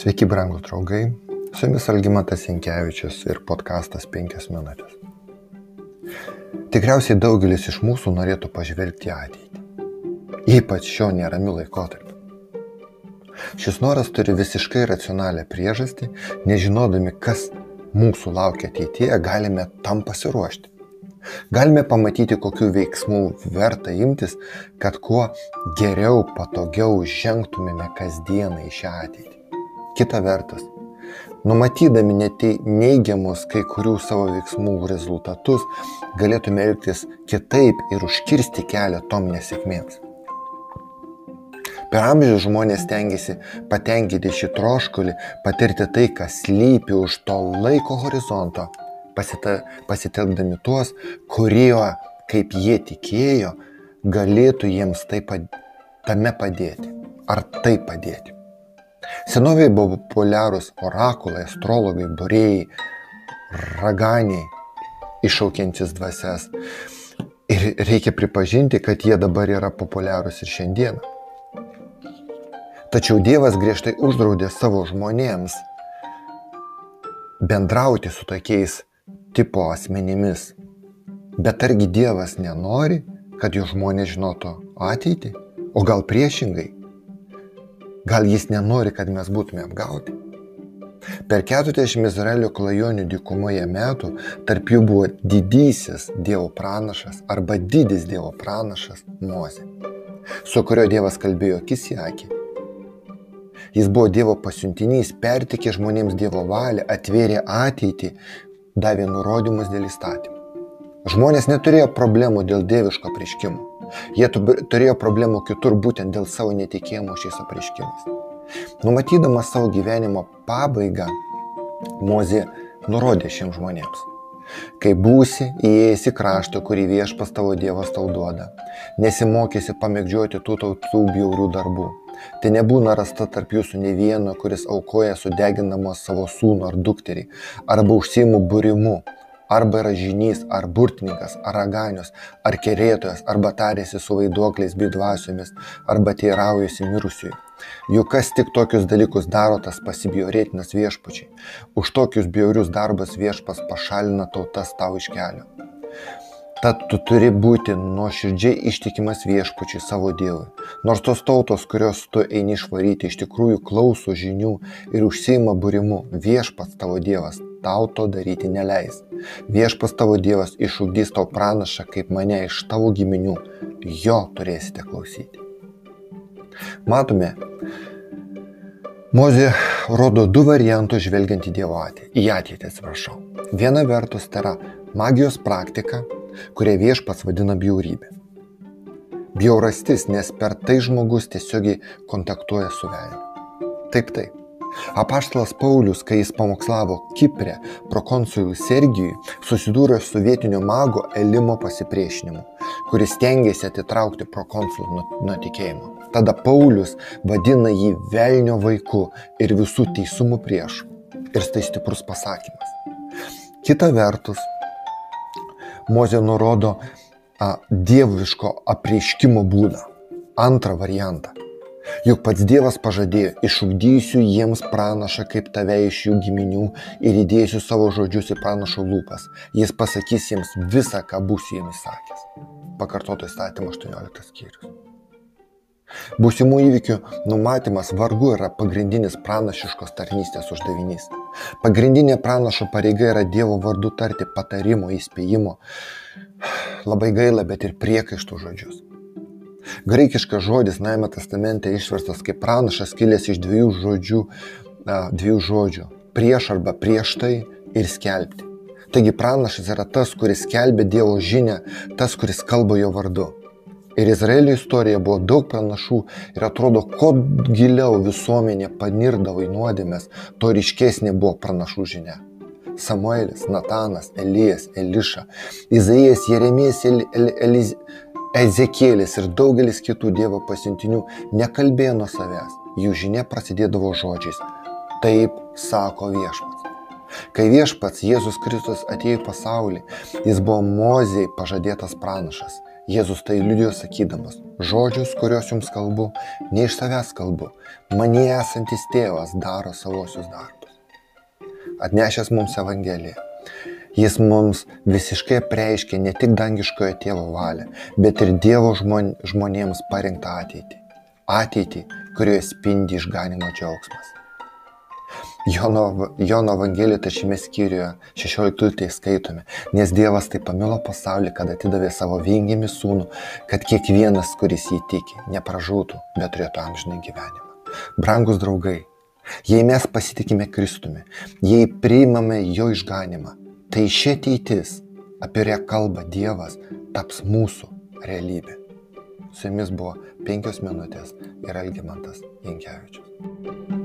Sveiki, brangų draugai. Su jumis Algymantas Inkevičius ir podkastas 5 minutės. Tikriausiai daugelis iš mūsų norėtų pažvelgti į ateitį. Ypač šio neramių laikotarpiu. Šis noras turi visiškai racionalią priežastį, nežinodami, kas mūsų laukia ateityje, galime tam pasiruošti. Galime pamatyti, kokiu veiksmu verta imtis, kad kuo geriau, patogiau žengtumėme kasdieną į šią ateitį. Kita vertus, numatydami neigiamus kai kurių savo veiksmų rezultatus, galėtume elgtis kitaip ir užkirsti kelią tom nesėkmėms. Per amžius žmonės tengiasi patenkinti šį troškulį, patirti tai, kas lypi už to laiko horizonto, pasitelkdami tuos, kurie, kaip jie tikėjo, galėtų jiems tai, tame padėti. Ar tai padėti. Senovėje buvo populiarūs orakulai, astrologai, borėjai, raganiai, iššaukiantis dvasias. Ir reikia pripažinti, kad jie dabar yra populiarūs ir šiandieną. Tačiau Dievas griežtai uždraudė savo žmonėms bendrauti su tokiais tipo asmenimis. Bet argi Dievas nenori, kad jų žmonės žinotų ateitį? O gal priešingai? Gal jis nenori, kad mes būtume apgauti? Per 40 Izraelio klajonių dykumoje metų tarp jų buvo didysis Dievo pranašas arba didis Dievo pranašas Mozė, su kurio Dievas kalbėjo akis į akį. Jis buvo Dievo pasiuntinys, pertikė žmonėms Dievo valią, atvėrė ateitį, davė nurodymus dėl įstatymų. Žmonės neturėjo problemų dėl dieviško prieškimo. Jie turėjo problemų kitur būtent dėl savo netikėjimo šiais apreiškimais. Numatydamas savo gyvenimo pabaigą, Mozė nurodė šiems žmonėms. Kai būsi įėjęs į kraštą, kurį viešpas tavo Dievas tau duoda, nesimokysi pamėgdžioti tų tautų bjaurių darbų. Tai nebūna rasta tarp jūsų ne vieno, kuris aukoja sudeginamos savo sūnų ar dukterį, arba užsiimų būrimu, arba yra žinys, ar burtininkas, ar raganius, ar kerėtojas, arba tarėsi su vaiduokliais bei dvasiomis, arba teiraujasi mirusiųjų. Juk kas tik tokius dalykus daro, tas pasibjaurėtinas viešpačiai. Už tokius bjaurius darbus viešpas pašalina tautas tau iš kelio. Tad tu turi būti nuoširdžiai ištikimas viešpačiui savo Dievui. Nors tos tautos, kurios tu eini išvaryti, iš tikrųjų klauso žinių ir užsieima būrimu, viešpats tavo Dievas tau to daryti neleis. Viešpas tavo Dievas išugdys tau pranašą kaip mane iš tavo giminių, jo turėsite klausyti. Matome, Mozė rodo du variantus žvelgiant į Dievo ateitį. Į ateitį atsiprašau. Viena vertus tai yra magijos praktika, kurią viešpats vadina bjaurybė. Bjaurastis, nes per tai žmogus tiesiogiai kontaktuoja su velniu. Taip, taip. Apaštalas Paulius, kai jis pamokslavo Kiprė prokonsului Sergijui, susidūrė su vietinio mago Elimo pasipriešinimu, kuris stengiasi atitraukti prokonsulą nuo, nuo tikėjimo. Tada Paulius vadina jį velnio vaiku ir visų teisumų priešu. Ir tai stiprus pasakymas. Kita vertus, Mozė nurodo a, dieviško apreiškimo būdą. Antrą variantą Juk pats Dievas pažadėjo, išugdysiu jiems pranašą kaip tave iš jų giminių ir įdėsiu savo žodžius į pranašo lūpas. Jis pasakys jiems visą, ką būsiu jiems sakęs. Pakartoto įstatymo 18 skyrius. Būsimų įvykių numatymas vargu yra pagrindinis pranašiškos tarnystės uždavinys. Pagrindinė pranašo pareiga yra Dievo vardu tarti patarimo, įspėjimo, labai gaila, bet ir priekaištų žodžius. Graikiškas žodis Naime testamente išverstas kaip pranašas kilęs iš dviejų žodžių, dviejų žodžių - prieš arba prieš tai ir skelbti. Taigi pranašas yra tas, kuris skelbia Dievo žinę, tas, kuris kalba jo vardu. Ir Izraelio istorija buvo daug pranašų ir atrodo, kuo giliau visuomenė panirdavo į nuodėmės, to ryškesnė buvo pranašų žinia. Samuelis, Natanas, Elijas, Eliša, Izaijas, Jeremijas, El, El, Eliz, Ezekėlis ir daugelis kitų Dievo pasiuntinių nekalbėjo nuo savęs, jų žinia prasidėdavo žodžiais. Taip sako viešpats. Kai viešpats Jėzus Kristus atėjo į pasaulį, jis buvo Mozijai pažadėtas pranašas. Jėzus tai liudijo sakydamas, žodžius, kuriuos jums kalbu, ne iš savęs kalbu, manie esantis tėvas daro savosius darbus. Atnešęs mums Evangeliją. Jis mums visiškai preiškia ne tik dangiškojo tėvo valią, bet ir Dievo žmon, žmonėms parinktą ateitį. Ateitį, kurioje spindi išganimo džiaugsmas. Jono, Jono Evangelijoje trečiame skyriuje 16 skaitome, nes Dievas taip pamilo pasaulį, kad atidavė savo viengimi sūnų, kad kiekvienas, kuris jį tiki, nepražūtų, bet turėtų amžinai gyvenimą. Brangus draugai, jei mes pasitikime Kristumi, jei priimame jo išganimą, tai ši ateitis, apie kurią kalba Dievas, taps mūsų realybė. Su jumis buvo penkios minutės ir Algimantas Jankievičius.